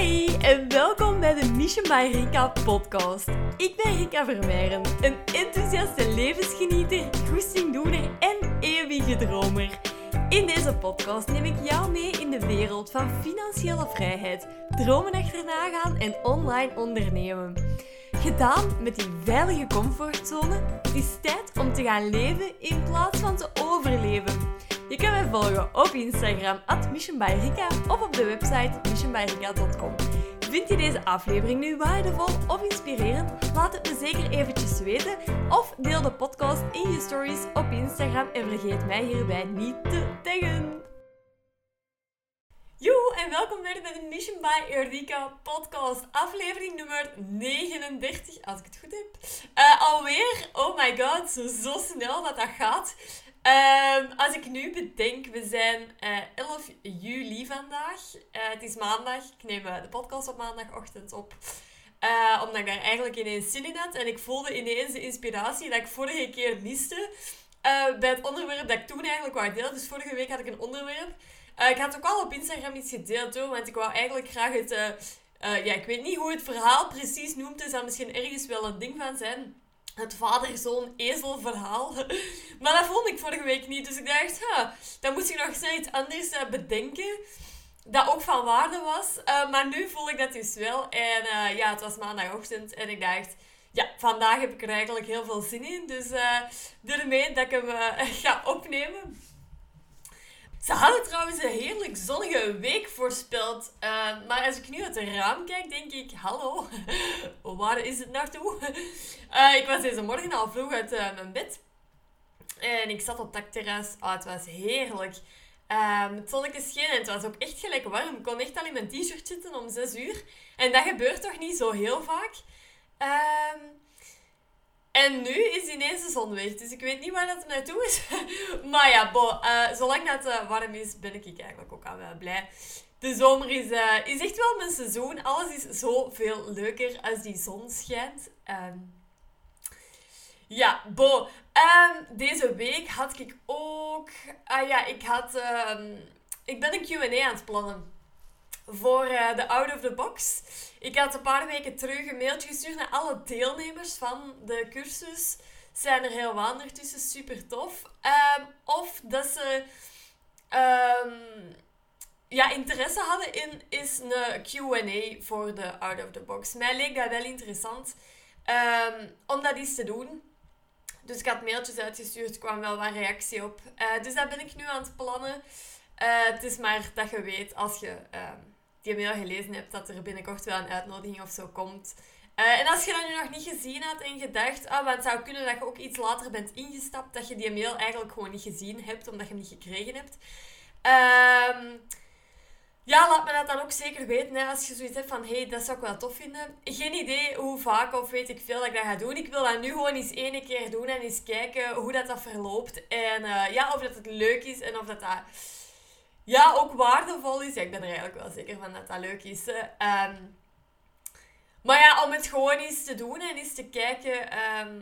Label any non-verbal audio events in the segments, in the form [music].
Hi en welkom bij de Mission by Rika podcast. Ik ben Rika Vermeijren, een enthousiaste levensgenieter, goestingdoener en eeuwige dromer. In deze podcast neem ik jou mee in de wereld van financiële vrijheid, dromen achterna gaan en online ondernemen. Gedaan met die veilige comfortzone, het is tijd om te gaan leven in plaats van te overleven. Je kan mij volgen op Instagram, at missionbyrika, of op de website missionbyrika.com. Vind je deze aflevering nu waardevol of inspirerend? Laat het me zeker eventjes weten. Of deel de podcast in je stories op Instagram en vergeet mij hierbij niet te taggen. Joe en welkom weer bij de Mission by Eureka podcast, aflevering nummer 39, als ik het goed heb. Uh, alweer, oh my god, zo, zo snel dat dat gaat. Um, als ik nu bedenk, we zijn uh, eh, 11 juli vandaag. Uh, het is maandag. Ik neem uh, de podcast op maandagochtend op. omdat ik daar eigenlijk ineens zin in had. En ik voelde ineens de inspiratie dat ik vorige keer miste. bij het onderwerp dat ik toen eigenlijk wou delen. Dus vorige week had ik een onderwerp. ik had ook al op Instagram iets gedeeld hoor. Want ik wou eigenlijk graag het... ja, ik weet niet hoe het verhaal precies noemt. Er zal misschien ergens wel een ding van zijn het vader-zoon ezelverhaal. [laughs] Maar dat vond ik vorige week niet. Dus ik dacht, dan moest ik nog steeds anders uh, bedenken. Dat ook van waarde was. Uh, maar nu voel ik dat dus wel. En uh, ja, het was maandagochtend. En ik dacht, ja, vandaag heb ik er eigenlijk heel veel zin in. Dus ermee dat ik hem [laughs] ga opnemen. Ze hadden trouwens een heerlijk zonnige week voorspeld. Uh, maar als ik nu uit het raam kijk, denk ik: hallo, [laughs] waar is het naartoe? Uh, [laughs] ik was deze morgen al vroeg uit uh, mijn bed. En ik zat op het dakterras. Oh, het was heerlijk. Um, het zonnetje scheen en het was ook echt gelijk warm. Ik kon echt al in mijn t-shirt zitten om 6 uur. En dat gebeurt toch niet zo heel vaak. Um, en nu is ineens de zon weg. Dus ik weet niet waar dat naartoe is. [laughs] maar ja, bo, uh, zolang dat uh, warm is, ben ik eigenlijk ook al wel blij. De zomer is, uh, is echt wel mijn seizoen. Alles is zoveel leuker als die zon schijnt. Um, ja, bo. Um, deze week had ik ook... Ah ja, ik had... Um, ik ben een Q&A aan het plannen voor uh, de Out of the Box. Ik had een paar weken terug een mailtje gestuurd naar alle deelnemers van de cursus. Zijn er heel tussen, super tof. Um, of dat ze um, ja, interesse hadden in is een Q&A voor de Out of the Box. Mij leek dat wel interessant um, om dat eens te doen. Dus ik had mailtjes uitgestuurd, kwam wel wat reactie op. Uh, dus dat ben ik nu aan het plannen. Uh, het is maar dat je weet als je die mail gelezen hebt, dat er binnenkort wel een uitnodiging of zo komt. Uh, en als je dat nu nog niet gezien had en gedacht, ah, wat zou kunnen dat je ook iets later bent ingestapt, dat je die mail eigenlijk gewoon niet gezien hebt, omdat je hem niet gekregen hebt. Uh, ja, laat me dat dan ook zeker weten. Hè, als je zoiets hebt van, hey, dat zou ik wel tof vinden. Geen idee hoe vaak of weet ik veel dat ik dat ga doen. Ik wil dat nu gewoon eens één keer doen en eens kijken hoe dat, dat verloopt. En uh, ja, of dat het leuk is en of dat dat ja, ook waardevol is. Ik ben er eigenlijk wel zeker van dat dat leuk is. Ehm, maar ja, om het gewoon eens te doen en eens te kijken ehm,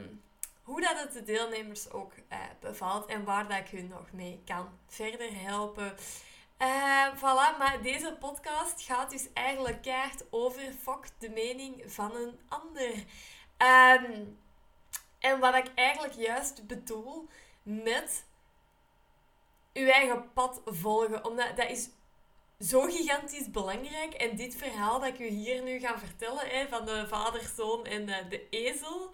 hoe dat het de deelnemers ook uh, bevalt en waar dat ik hun nog mee kan verder helpen. Uh, voilà, maar deze podcast gaat dus eigenlijk keihard over fok de mening van een ander. En wat ik eigenlijk juist bedoel met uw eigen pad volgen. Omdat dat is zo gigantisch belangrijk. En dit verhaal dat ik u hier nu ga vertellen, hè, van de vader, zoon en de, de ezel,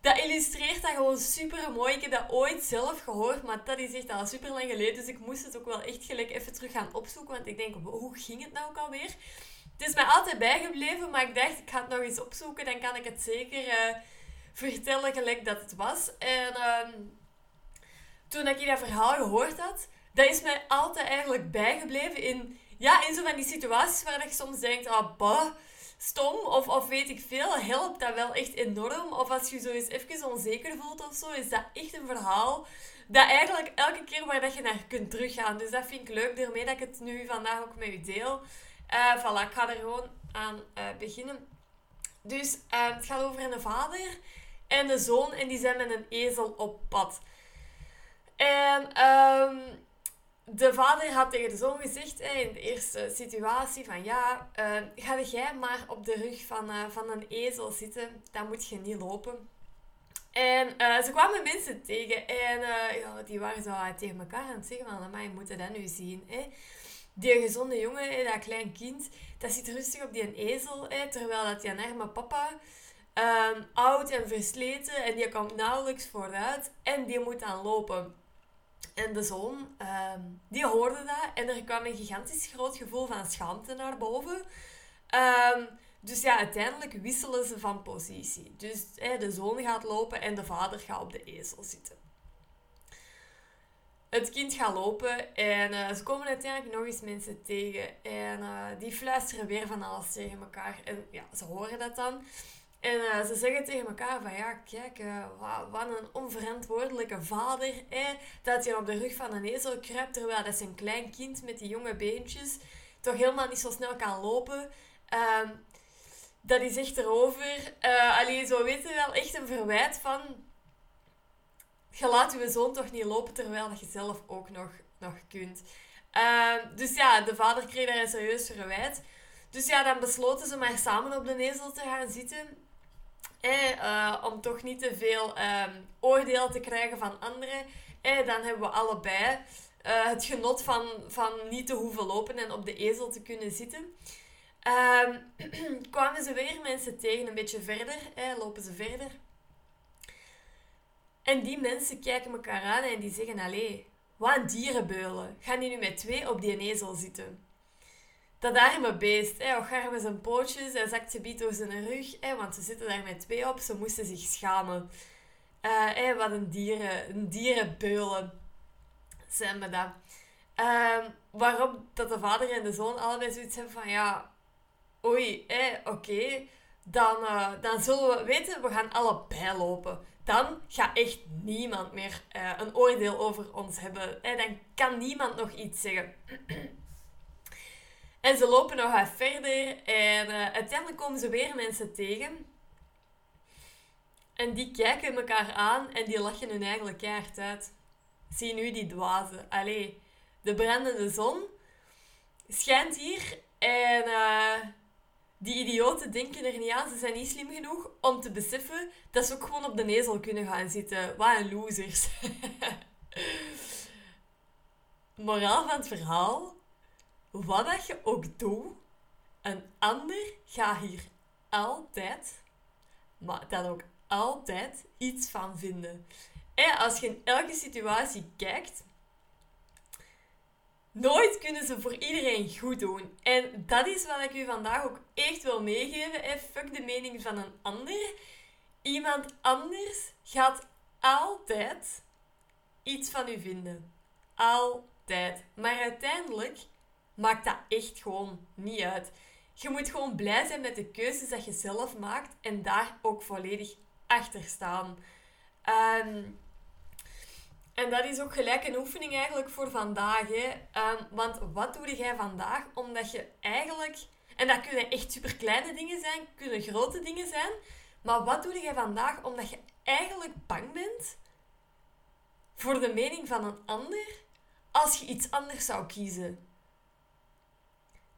dat illustreert dat gewoon super mooi. Ik heb dat ooit zelf gehoord, maar dat is echt al super lang geleden. Dus ik moest het ook wel echt gelijk even terug gaan opzoeken. Want ik denk, hoe ging het nou ook alweer? Het is mij altijd bijgebleven, maar ik dacht, ik ga het nog eens opzoeken. Dan kan ik het zeker uh, vertellen gelijk dat het was. En... Uh, toen ik dat verhaal gehoord had, dat is mij altijd eigenlijk bijgebleven in, ja, in zo van die situaties waar je soms denkt, ah, bah, stom, of, of weet ik veel, helpt dat wel echt enorm. Of als je zo eens even onzeker voelt of zo, is dat echt een verhaal dat eigenlijk elke keer waar dat je naar kunt teruggaan. Dus dat vind ik leuk, daarmee dat ik het nu vandaag ook met u deel. Uh, voilà, ik ga er gewoon aan uh, beginnen. Dus uh, het gaat over een vader en de zoon en die zijn met een ezel op pad. En um, de vader had tegen de zoon gezegd in de eerste situatie van ja, uh, ga jij maar op de rug van, uh, van een ezel zitten, dan moet je niet lopen. En uh, ze kwamen mensen tegen en ja, die waren zo tegen elkaar aan het zeggen van, maar je moet dat nu zien. Hè? Die gezonde jongen, hè, dat klein kind, dat zit rustig op die ezel, hè, terwijl dat die arme papa um, oud en versleten en die komt nauwelijks vooruit en die moet dan lopen. En de zoon, ehm, die hoorde dat en er kwam een gigantisch groot gevoel van schaamte naar boven. Um, dus ja, uiteindelijk wisselen ze van positie. Dus de zoon gaat lopen en de vader gaat op de ezel zitten. Het kind gaat lopen en uh, ze komen uiteindelijk nog eens mensen tegen. En uh, die fluisteren weer van alles tegen elkaar. En ja, ze horen dat dan. En uh, ze zeggen tegen elkaar van ja, kijk, uh, wat, een onverantwoordelijke vader. Dat hij op de rug van een ezel kruipt terwijl dat zijn klein kind met die jonge beentjes toch helemaal niet zo snel kan lopen. Uh, dat is echt erover. Uh, alleen zo weten we wel echt een verwijt van... Je laat je zoon toch niet lopen terwijl je zelf ook nog, nog kunt. Ehm, dus ja, de vader kreeg daar een serieus verwijt. Dus ja, dan besloten ze maar samen op de ezel te gaan zitten. Eh, om toch niet te veel um, oordeel te krijgen van anderen. Eh, dan hebben we allebei uh, het genot van, van niet te hoeven lopen en op de ezel te kunnen zitten. Um, [clears throat] kwamen ze weer mensen tegen, een beetje verder, eh, lopen ze verder. En die mensen kijken elkaar aan en die zeggen, allee, wat een dierenbeulen. Gaan die nu met twee op die ezel zitten? Dat arme beest, hè, met zijn pootjes, hij zakt ze door zijn rug, hè, want ze zitten daar met twee op, ze moesten zich schamen. Hè, wat een dieren, een dierenbeulen zijn we dat. Uh, waarop dat de vader en de zoon allebei zoiets hebben van, ja, oei, oké, dan, uh, dan zullen we weten, we gaan allebei lopen. Dan gaat echt niemand meer uh, een oordeel over ons hebben. Hè? Dan kan niemand nog iets zeggen. [clears throat] En ze lopen nog wat verder en uh, uiteindelijk komen ze weer mensen tegen. En die kijken elkaar aan en die lachen hun eigenlijk keihard uit. Zie nu die dwazen. Allee, de brandende zon schijnt hier en uh, die idioten denken er niet aan. Ze zijn niet slim genoeg om te beseffen dat ze ook gewoon op de nezel kunnen gaan zitten. Wat een losers. [laughs] Moraal van het verhaal wat dat je ook doet, een ander gaat hier altijd, maar dan ook altijd iets van vinden. En als je in elke situatie kijkt, nooit kunnen ze voor iedereen goed doen. En dat is wat ik u vandaag ook echt wil meegeven. Fuck de mening van een ander. Iemand anders gaat altijd iets van u vinden. Altijd. Maar uiteindelijk maakt dat echt gewoon niet uit. Je moet gewoon blij zijn met de keuzes dat je zelf maakt en daar ook volledig achter staan. Ehm, en dat is ook gelijk een oefening eigenlijk voor vandaag. Hè? Ehm, want wat doe jij vandaag? Omdat je eigenlijk... En dat kunnen echt super kleine dingen zijn, kunnen grote dingen zijn. Maar wat doe jij vandaag omdat je eigenlijk bang bent voor de mening van een ander als je iets anders zou kiezen?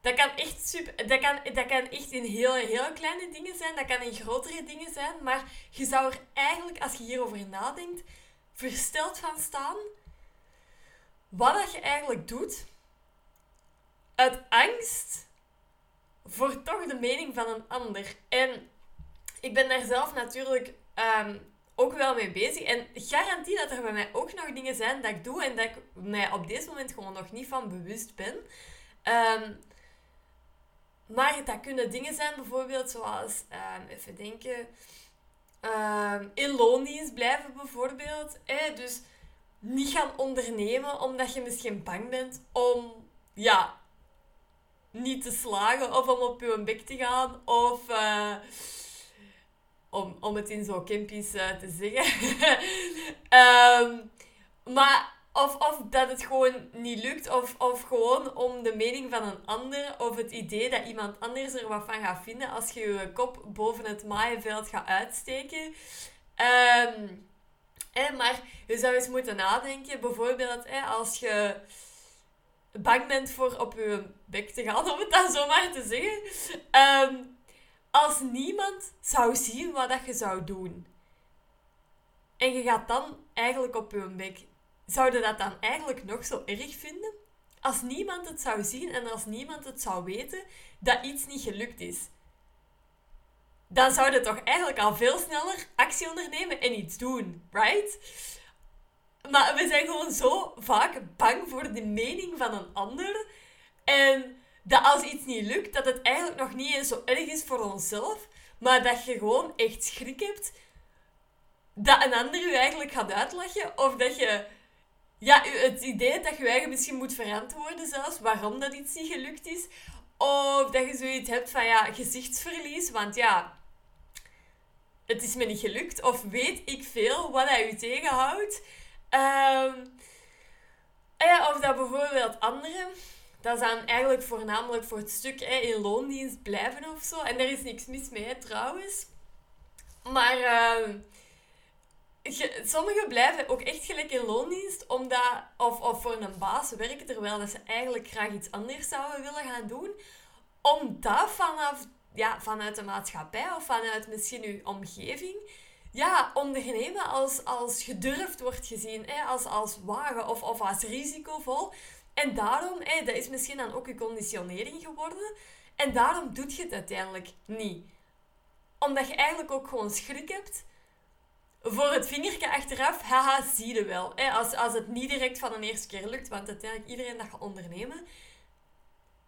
Dat kan echt super, dat kan, dat kan echt in heel, heel kleine dingen zijn, dat kan in grotere dingen zijn, maar je zou er eigenlijk, als je hierover nadenkt, versteld van staan wat dat je eigenlijk doet uit angst voor toch de mening van een ander. En ik ben daar zelf natuurlijk ehm, ook wel mee bezig. En garantie dat er bij mij ook nog dingen zijn dat ik doe en dat ik mij op dit moment gewoon nog niet van bewust ben. Um, maar dat kunnen dingen zijn bijvoorbeeld zoals, um, even denken, um, in loondienst blijven bijvoorbeeld. Dus niet gaan ondernemen omdat je misschien bang bent om, ja, niet te slagen of om op je bek te gaan of... Uh, om, om het in zo kimpies uh, te zeggen. um, [laughs] maar of, of dat het gewoon niet lukt. Of, of gewoon om de mening van een ander. Of het idee dat iemand anders er wat van gaat vinden. Als je je kop boven het maaienveld gaat uitsteken. Um, maar je zou eens moeten nadenken. Bijvoorbeeld als je bang bent voor op je bek te gaan, [laughs] om het dan zomaar te zeggen. Ehm, als niemand zou zien wat dat je zou doen. En je gaat dan eigenlijk op je bek. Zou je dat dan eigenlijk nog zo erg vinden? Als niemand het zou zien en als niemand het zou weten dat iets niet gelukt is. Dan zou je toch eigenlijk al veel sneller actie ondernemen en iets doen, right? Maar we zijn gewoon zo vaak bang voor de mening van een ander. En dat als iets niet lukt, dat het eigenlijk nog niet eens zo erg is voor onszelf. Maar dat je gewoon echt schrik hebt dat een ander je eigenlijk gaat uitlachen. Of dat je ja, het idee dat je eigen misschien moet verantwoorden zelfs waarom dat iets niet gelukt is. Of dat je zoiets hebt van ja, gezichtsverlies. Want ja, het is me niet gelukt. Of weet ik veel wat hij u tegenhoudt. Um, ja, of dat bijvoorbeeld anderen, dat is dan eigenlijk voornamelijk voor het stuk hè, in loondienst blijven of zo. En daar is niks mis mee trouwens. Maar sommigen blijven ook echt gelijk in loondienst, omdat, of, of voor een baas werken, terwijl dat ze eigenlijk graag iets anders zouden willen gaan doen. Omdat vanaf, ja, vanuit de maatschappij of vanuit misschien uw omgeving ja, ondernemen als, als gedurfd wordt gezien, hè, als, als wagen of, of als risicovol. En daarom, hè, dat is misschien dan ook je conditionering geworden. En daarom doet je het uiteindelijk niet. Omdat je eigenlijk ook gewoon schrik hebt voor het vingertje achteraf, haha, zie je wel. Hè, als, als het niet direct van de eerste keer lukt, want uiteindelijk iedereen dat gaat ondernemen,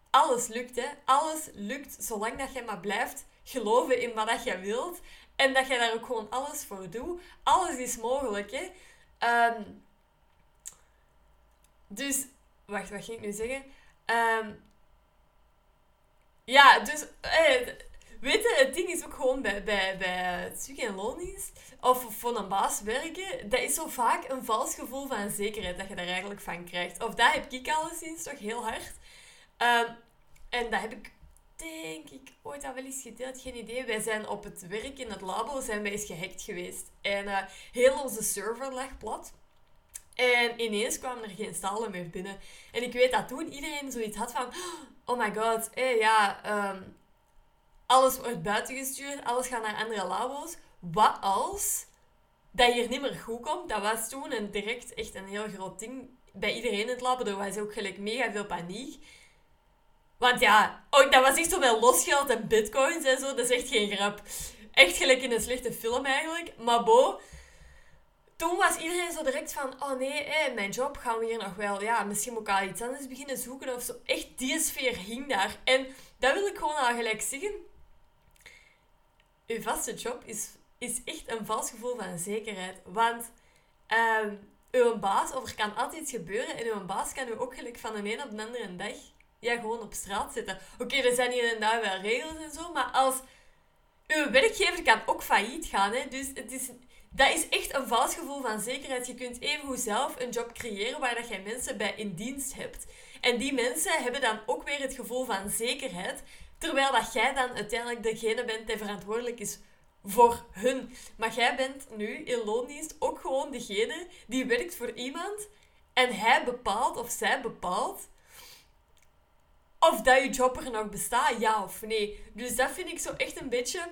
alles lukt, hè. Alles lukt zolang dat je maar blijft geloven in wat dat je wilt. En dat je daar ook gewoon alles voor doet. Alles is mogelijk, hè. Ehm, dus, wacht, wat ging ik nu zeggen? Ehm, ja, dus, eh, weet je, het ding is ook gewoon bij, bij, bij en loondienst, of voor een baas werken, dat is zo vaak een vals gevoel van zekerheid dat je daar eigenlijk van krijgt. Of dat heb ik alleszins toch heel hard. Um, en dat heb ik denk ik ooit al wel eens gedeeld, geen idee. Wij zijn op het werk in het labo zijn wij eens gehackt geweest. En uh, heel onze server lag plat. En ineens kwamen er geen stalen meer binnen. En ik weet dat toen iedereen zoiets had van... Oh my god, hey, ja... Um, alles wordt buiten gestuurd. Alles gaat naar andere labo's. Wat als dat hier niet meer goed komt? Dat was toen een direct echt een heel groot ding bij iedereen in het labo. Er was ook gelijk mega veel paniek. Want ja, ook, dat was echt zo met losgeld en bitcoins en zo. Dat is echt geen grap. Echt gelijk in een slechte film eigenlijk. Maar bo, toen was iedereen zo direct van... Oh nee, hé, mijn job gaan we hier nog wel... Ja, misschien moet al iets anders beginnen zoeken of zo. Echt, die sfeer hing daar. En dat wil ik gewoon al gelijk zeggen. Uw vaste job is, is echt een vals gevoel van zekerheid. Want... Um, uw baas, of er kan altijd iets gebeuren en uw baas kan u ook gelijk van de een op de andere dag ja, gewoon op straat zitten. Oké, er zijn hier en daar wel regels en zo, maar als... Uw werkgever kan ook failliet gaan, hè. Dus het is, dat is echt een vals gevoel van zekerheid. Je kunt even zelf een job creëren waar dat jij mensen bij in dienst hebt. En die mensen hebben dan ook weer het gevoel van zekerheid, terwijl dat jij dan uiteindelijk degene bent die verantwoordelijk is voor hun. Maar jij bent nu in loondienst ook gewoon degene die werkt voor iemand en hij bepaalt of zij bepaalt of dat je job er nog bestaat, ja of nee. Dus dat vind ik zo echt een beetje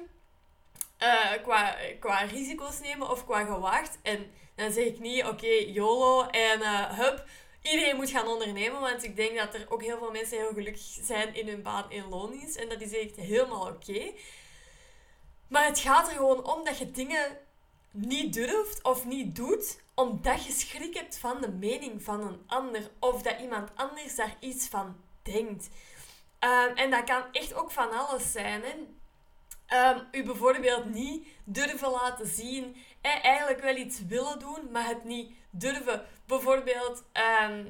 uh, qua, qua risico's nemen of qua gewaagd. En dan zeg ik niet, oké, YOLO en uh, hup, iedereen moet gaan ondernemen. Want ik denk dat er ook heel veel mensen heel gelukkig zijn in hun baan in loondienst. En dat is echt helemaal oké. Maar het gaat er gewoon om dat je dingen niet durft of niet doet omdat je schrik hebt van de mening van een ander of dat iemand anders daar iets van denkt. Ehm, en dat kan echt ook van alles zijn. Hè? Um, u bijvoorbeeld niet durven laten zien. Hè? Eigenlijk wel iets willen doen, maar het niet durven. Bijvoorbeeld, ehm,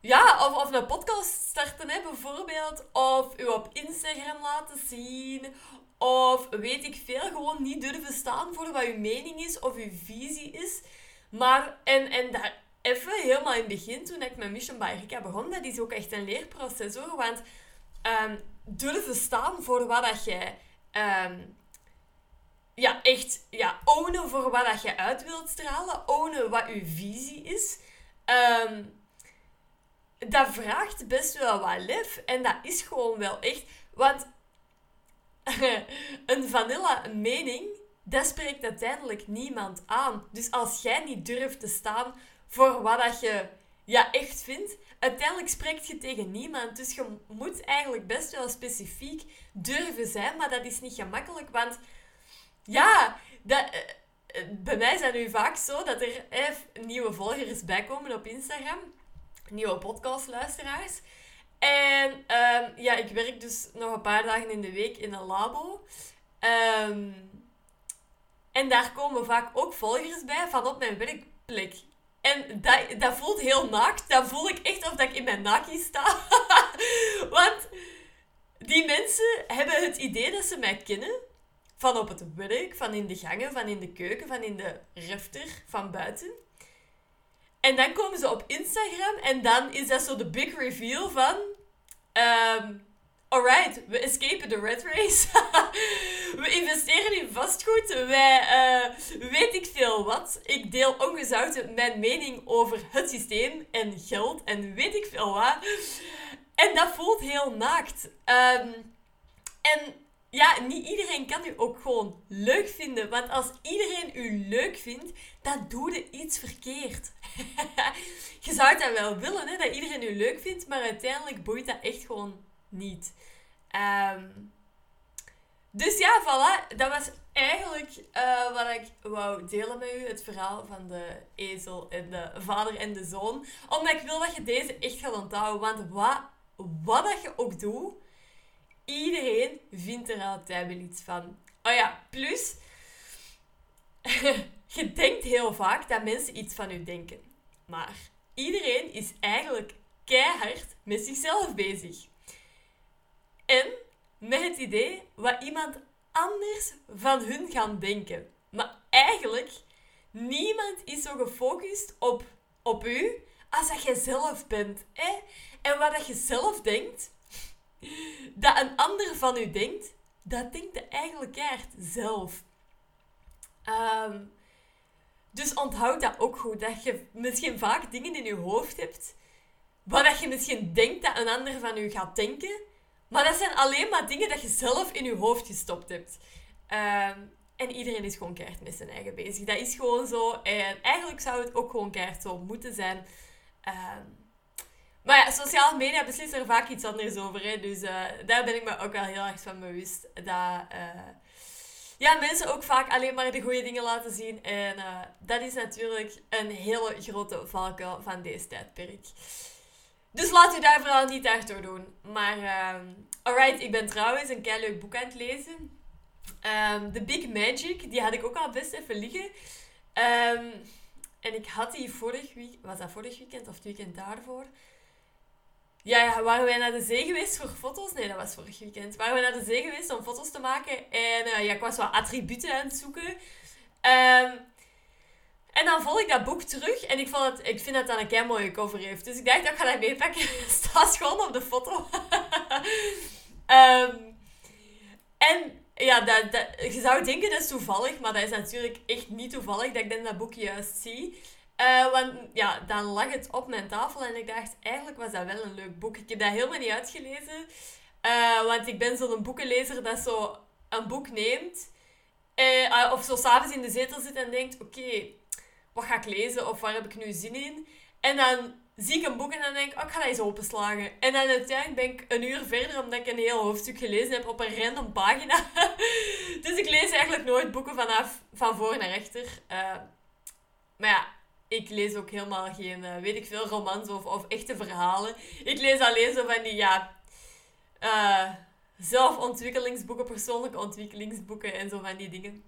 ja, of, of een podcast starten, hè, bijvoorbeeld. Of u op Instagram laten zien. Of weet ik veel, gewoon niet durven staan voor wat uw mening is of uw visie is. Maar, en, en daar, even helemaal in het begin, toen ik met Mission by Rika begon, dat is ook echt een leerproces hoor. Want um, durven staan voor wat dat jij... Um, ja, echt ja, ownen voor wat dat je uit wilt stralen. Ownen wat je visie is. Um, dat vraagt best wel wat lef. En dat is gewoon wel echt. Want [laughs] een vanilla mening, dat spreekt uiteindelijk niemand aan. Dus als jij niet durft te staan voor wat dat je ja, echt vindt, uiteindelijk spreekt je tegen niemand. Dus je moet eigenlijk best wel specifiek durven zijn, maar dat is niet gemakkelijk, want ja, dat, eh, eh, bij mij zijn nu vaak zo dat er even nieuwe volgers bijkomen op Instagram, nieuwe podcastluisteraars. En ehm, ja, ik werk dus nog een paar dagen in de week in een labo. Ehm, en daar komen vaak ook volgers bij van op mijn werkplek. En dat, dat voelt heel naakt. Dat voel ik echt of dat ik in mijn naki sta. [laughs] Want die mensen hebben het idee dat ze mij kennen. Van op het werk, van in de gangen, van in de keuken, van in de refter, van buiten. En dan komen ze op Instagram en dan is dat zo de big reveal van... Um, alright, we escapen de red race. [laughs] we investeren in vastgoed. Wij, uh, weet ik veel wat. Ik deel ongezouten mijn mening over het systeem en geld en weet ik veel wat. En dat voelt heel naakt. Um, en ja, niet iedereen kan u ook gewoon leuk vinden. Want als iedereen u leuk vindt, dan doe je iets verkeerd. [laughs] je zou dat wel willen, hè, dat iedereen u leuk vindt, maar uiteindelijk boeit dat echt gewoon niet. Um, dus ja, voilà. Dat was eigenlijk uh, wat ik wou delen met u. Het verhaal van de ezel en de vader en de zoon. Omdat ik wil dat je deze echt gaat onthouden. Want wat, wat dat je ook doet, iedereen vindt er altijd wel iets van. Oh ja, plus... [laughs] je denkt heel vaak dat mensen iets van u denken. Maar iedereen is eigenlijk keihard met zichzelf bezig. En met het idee wat iemand anders van hun gaan denken. Maar eigenlijk, niemand is zo gefocust op, op u als dat je zelf bent. Hè? En wat dat je zelf denkt, dat een ander van u denkt, dat denkt je eigenlijk echt zelf. Ehm, dus onthoud dat ook goed. Dat je misschien vaak dingen in je hoofd hebt, waar dat je misschien denkt dat een ander van u gaat denken, maar dat zijn alleen maar dingen dat je zelf in je hoofd gestopt hebt. Ehm, en iedereen is gewoon keihard met zijn eigen bezig. Dat is gewoon zo. En eigenlijk zou het ook gewoon keihard zo moeten zijn. Ehm, maar ja, sociale media beslissen er vaak iets anders over. Hè. Dus uh, daar ben ik me ook wel heel erg van bewust. Dat uh, ja, mensen ook vaak alleen maar de goede dingen laten zien. En uh, dat is natuurlijk een hele grote valkuil van deze tijdperk. Dus laat u daar vooral niet echt door doen. Maar, alright, ik ben trouwens een kei leuk boek aan het lezen. Um, The Big Magic, die had ik ook al best even liggen. Um, en ik had die vorig weekend, was dat vorig weekend of het weekend daarvoor? Ja, waren wij naar de zee geweest voor foto's? Nee, dat was vorig weekend. Waren we naar de zee geweest om foto's te maken. En uh, ja, ik was wat attributen aan het zoeken. Um, en dan volg ik dat boek terug en ik, vond het, ik vind dat dat een kei mooie cover heeft. Dus ik dacht, ik ga dat meepakken. [laughs] Het staat gewoon op de foto. um, [laughs] en ja, dat, dat, je zou denken dat is toevallig, maar dat is natuurlijk echt niet toevallig dat ik dat boek juist zie. Uh, want ja, dan lag het op mijn tafel en ik dacht, eigenlijk was dat wel een leuk boek. Ik heb dat helemaal niet uitgelezen. Uh, want ik ben zo'n boekenlezer dat zo een boek neemt. Uh, of zo s'avonds in de zetel zit en denkt, oké, wat ga ik lezen of waar heb ik nu zin in? En dan zie ik een boek en dan denk ik, oh, ik ga dat eens openslagen. En dan uiteindelijk ben ik een uur verder omdat ik een heel hoofdstuk gelezen heb op een random pagina. [laughs] dus ik lees eigenlijk nooit boeken vanaf van voor naar achter. Uh, maar ja, ik lees ook helemaal geen, uh, weet ik veel, romans of, of echte verhalen. Ik lees alleen zo van die, ja, uh, zelfontwikkelingsboeken, persoonlijke ontwikkelingsboeken en zo van die dingen.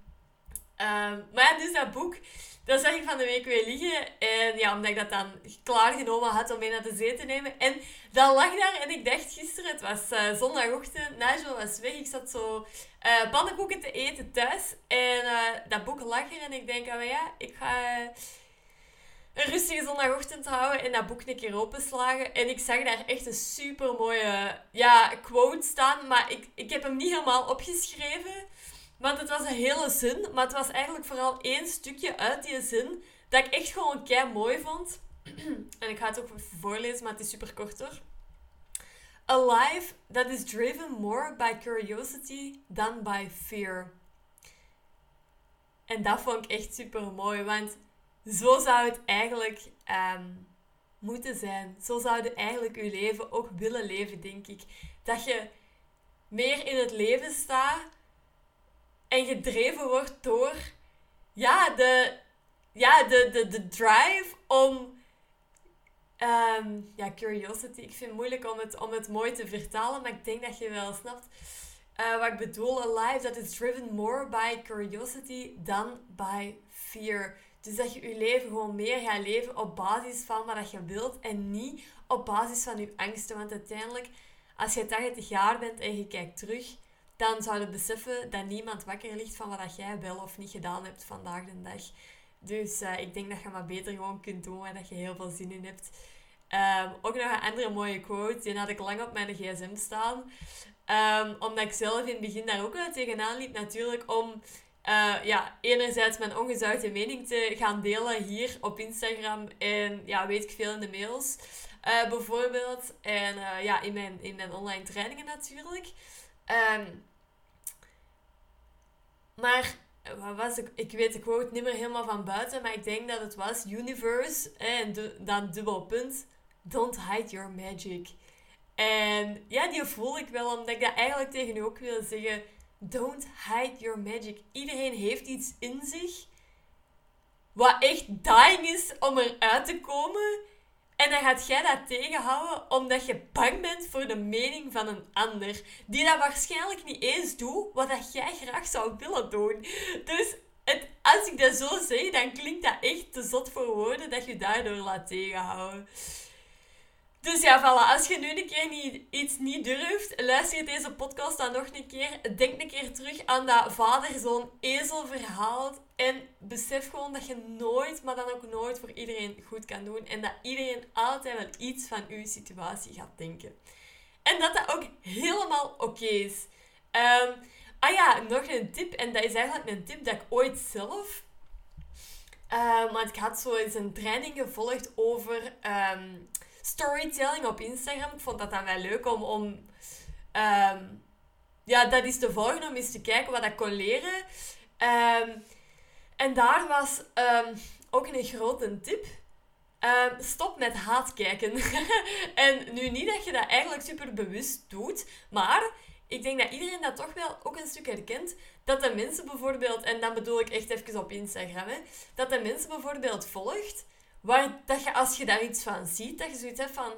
maar ja, dus dat boek, dat zag ik van de week weer liggen. En ja, omdat ik dat dan klaargenomen had om mee naar de zee te nemen. En dat lag daar en ik dacht gisteren, het was uh, zondagochtend, Nigel was weg. Ik zat zo uh, pannenkoeken te eten thuis. En dat boek lag er en ik denk, oh ja, ik ga een rustige zondagochtend houden en dat boek een keer openslagen. En ik zag daar echt een super mooie ja, quote staan. Maar ik, ik heb hem niet helemaal opgeschreven. Want het was een hele zin, maar het was eigenlijk vooral één stukje uit die zin dat ik echt gewoon kei mooi vond. [clears throat] en ik ga het ook voorlezen, maar het is super kort hoor. A life that is driven more by curiosity than by fear. En dat vond ik echt super mooi, want zo zou het eigenlijk ehm, moeten zijn. Zo zou je eigenlijk je leven ook willen leven, denk ik. Dat je meer in het leven staat en gedreven wordt door ja, de, ja, de, de, de drive om. Ehm, ja, curiosity. Ik vind het moeilijk om het, om het mooi te vertalen, maar ik denk dat je wel snapt uh, wat ik bedoel. A life that is driven more by curiosity than by fear. Dus dat je je leven gewoon meer gaat leven op basis van wat je wilt en niet op basis van je angsten. Want uiteindelijk, als je 80 jaar bent en je kijkt terug, dan zou je beseffen dat niemand wakker ligt van wat jij wel of niet gedaan hebt vandaag de dag. Dus uh, ik denk dat je maar beter gewoon kunt doen waar dat je heel veel zin in hebt. Um, ook nog een andere mooie quote, die had ik lang op mijn gsm staan. Um, omdat ik zelf in het begin daar ook wel tegenaan liep natuurlijk om uh, ja, enerzijds mijn ongezouten mening te gaan delen hier op Instagram en ja, weet ik veel in de mails uh, bijvoorbeeld. En uh, ja, in mijn, in mijn online trainingen natuurlijk. Um, maar wat was ik, ik weet de quote niet meer helemaal van buiten, maar ik denk dat het was Universe en dan dubbel punt. Don't hide your magic. En ja, die voel ik wel, omdat ik dat eigenlijk tegen u ook wil zeggen. Don't hide your magic. Iedereen heeft iets in zich wat echt dying is om eruit te komen. En dan gaat jij dat tegenhouden omdat je bang bent voor de mening van een ander. Die dat waarschijnlijk niet eens doet wat dat jij graag zou willen doen. Dus het, als ik dat zo zeg, dan klinkt dat echt te zot voor woorden dat je daardoor laat tegenhouden. Dus ja, voilà. Als je nu een keer niet, iets niet durft, luister deze podcast dan nog een keer. Denk een keer terug aan dat vader zo'n ezel verhaal. En besef gewoon dat je nooit, maar dan ook nooit voor iedereen goed kan doen. En dat iedereen altijd wel iets van uw situatie gaat denken. En dat dat ook helemaal oké is. Um, ah ja, nog een tip. En dat is eigenlijk een tip dat ik ooit zelf... Um, want ik had zo eens een training gevolgd over... Um, storytelling op Instagram. Ik vond dat dan wel leuk om, om ehm, ja, dat is te volgen, om eens te kijken wat ik kon leren. Ehm, en daar was um, ook een grote tip. stop met haat kijken. [laughs] en nu niet dat je dat eigenlijk super bewust doet, maar ik denk dat iedereen dat toch wel ook een stuk herkent. Dat de mensen bijvoorbeeld, en dan bedoel ik echt even op Instagram, hè, dat de mensen bijvoorbeeld volgt Waar dat je, als je daar iets van ziet, dat je zoiets hebt van...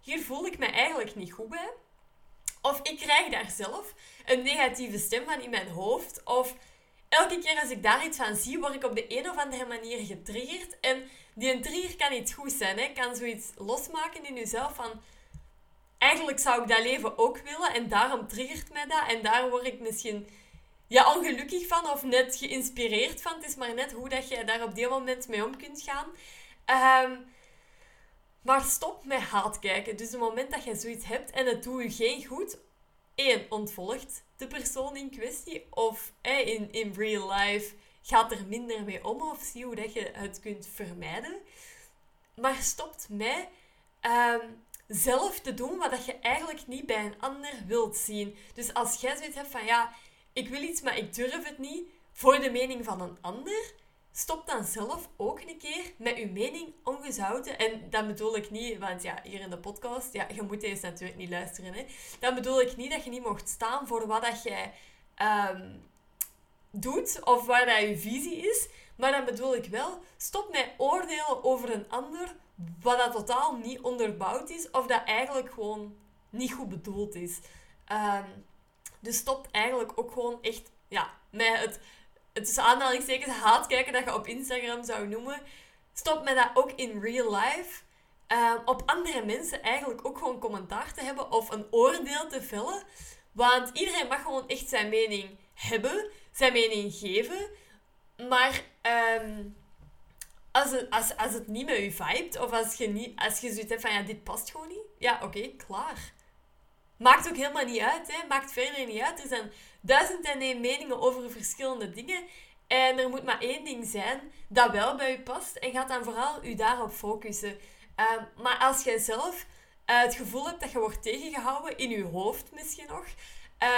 Hier voel ik me eigenlijk niet goed bij. Of ik krijg daar zelf een negatieve stem van in mijn hoofd. Of elke keer als ik daar iets van zie, word ik op de een of andere manier getriggerd. En die trigger kan iets goed zijn. Hè? Kan zoiets losmaken in jezelf van... Eigenlijk zou ik dat leven ook willen en daarom triggert mij dat. En daar word ik misschien ja, ongelukkig van of net geïnspireerd van. Het is maar net hoe dat je daar op die moment mee om kunt gaan. Um, maar stop met haat kijken. Dus het moment dat je zoiets hebt en het doet je geen goed, één, ontvolgt de persoon in kwestie. Of in, in real life gaat er minder mee om of zie hoe dat je het kunt vermijden. Maar stopt met um, zelf te doen wat dat je eigenlijk niet bij een ander wilt zien. Dus als jij zoiets hebt van ja, ik wil iets, maar ik durf het niet voor de mening van een ander stop dan zelf ook een keer met je mening ongezouten. En dat bedoel ik niet, want ja, hier in de podcast, ja, je moet deze natuurlijk niet luisteren. Hè. Dan bedoel ik niet dat je niet mocht staan voor wat dat jij ehm, doet of waar dat je visie is. Maar dan bedoel ik wel, stop met oordelen over een ander wat dat totaal niet onderbouwd is of dat eigenlijk gewoon niet goed bedoeld is. Ehm, dus stop eigenlijk ook gewoon echt ja, met het het is aanhalingstekens haat kijken dat je op Instagram zou noemen. Stop met dat ook in real life. Uh, op andere mensen eigenlijk ook gewoon commentaar te hebben of een oordeel te vellen. Want iedereen mag gewoon echt zijn mening hebben, zijn mening geven. Maar um, als, het, als, als het niet met je vibet, of als je, niet, als je zoiets hebt van ja, dit past gewoon niet, ja, oké, klaar. Maakt ook helemaal niet uit, hè. Maakt verder niet uit. Er zijn duizend en één meningen over verschillende dingen. En er moet maar één ding zijn dat wel bij je past. En ga dan vooral je daarop focussen. Ehm, maar als jij zelf uh, het gevoel hebt dat je wordt tegengehouden, in je hoofd misschien nog,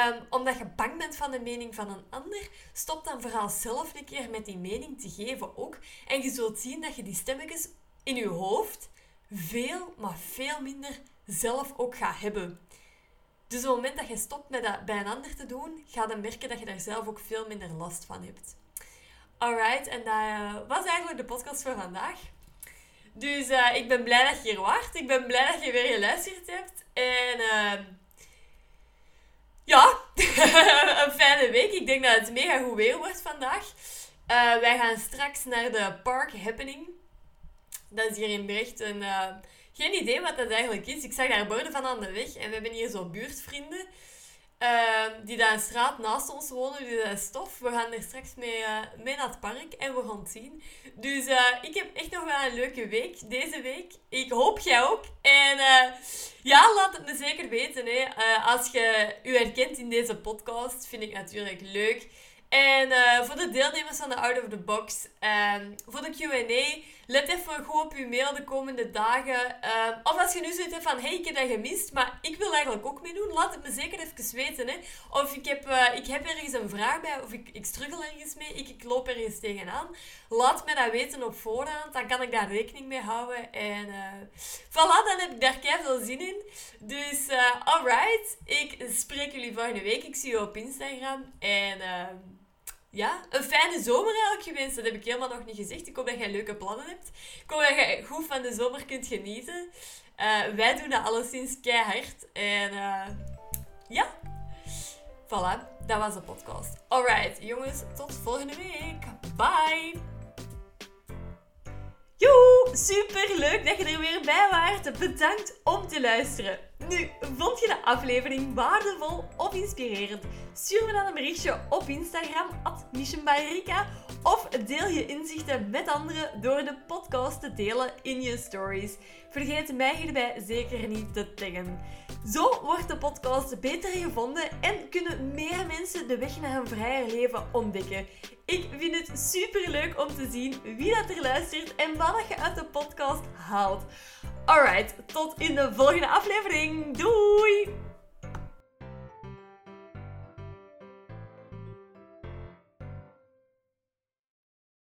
um, omdat je bang bent van de mening van een ander, stop dan vooral zelf een keer met die mening te geven ook. En je zult zien dat je die stemmetjes in je hoofd veel, maar veel minder zelf ook gaat hebben. Dus op het moment dat je stopt met dat bij een ander te doen, ga dan merken dat je daar zelf ook veel minder last van hebt. Alright, en dat uh, was eigenlijk de podcast voor vandaag. Dus uh, ik ben blij dat je hier waart. Ik ben blij dat je weer geluisterd hebt. En uh, ja, [laughs] een fijne week. Ik denk dat het mega goed weer wordt vandaag. Uh, wij gaan straks naar de Park Happening. Dat is hier in Brecht een... geen idee wat dat eigenlijk is. Ik zag daar borden van aan de weg. En we hebben hier zo buurtvrienden. Uh, die daar een straat naast ons wonen, die dat stof. We gaan er straks mee, uh, mee naar het park en we gaan het zien. Dus uh, ik heb echt nog wel een leuke week deze week. Ik hoop jij ook. En eh, ja, laat het me zeker weten. Hè. als je u herkent in deze podcast, vind ik natuurlijk leuk. En voor de deelnemers van de Out of the Box, um, voor de Q&A, let even goed op je mail de komende dagen. Uh, of als je nu zoiets hebt van, hey, ik heb dat gemist, maar ik wil eigenlijk ook meedoen, laat het me zeker even weten. Hè. Of ik heb, uh, ik heb ergens een vraag bij, of ik, ik struggle ergens mee, ik, ik loop ergens tegenaan. Laat me dat weten op voorhand, dan kan ik daar rekening mee houden. En voilà, dan heb ik daar keihard veel zin in. Dus, alright, ik spreek jullie volgende week. Ik zie je op Instagram. En ja, een fijne zomer eigenlijk gewenst. Dat heb ik helemaal nog niet gezegd. Ik hoop dat jij leuke plannen hebt. Ik hoop dat je goed van de zomer kunt genieten. Uh, wij doen dat alleszins keihard. En uh, ja, voilà. Dat was de podcast. Alright, jongens. Tot volgende week. Bye. Joe, super leuk dat je er weer bij waart. Bedankt om te luisteren. Nu, vond je de aflevering waardevol of inspirerend? Stuur me dan een berichtje op Instagram, at of deel je inzichten met anderen door de podcast te delen in je stories. Vergeet mij hierbij zeker niet te taggen. Zo wordt de podcast beter gevonden en kunnen meer mensen de weg naar een vrijer leven ontdekken. Ik vind het super leuk om te zien wie dat er luistert en wat je uit de podcast haalt. Alright, tot in de volgende aflevering. Doei!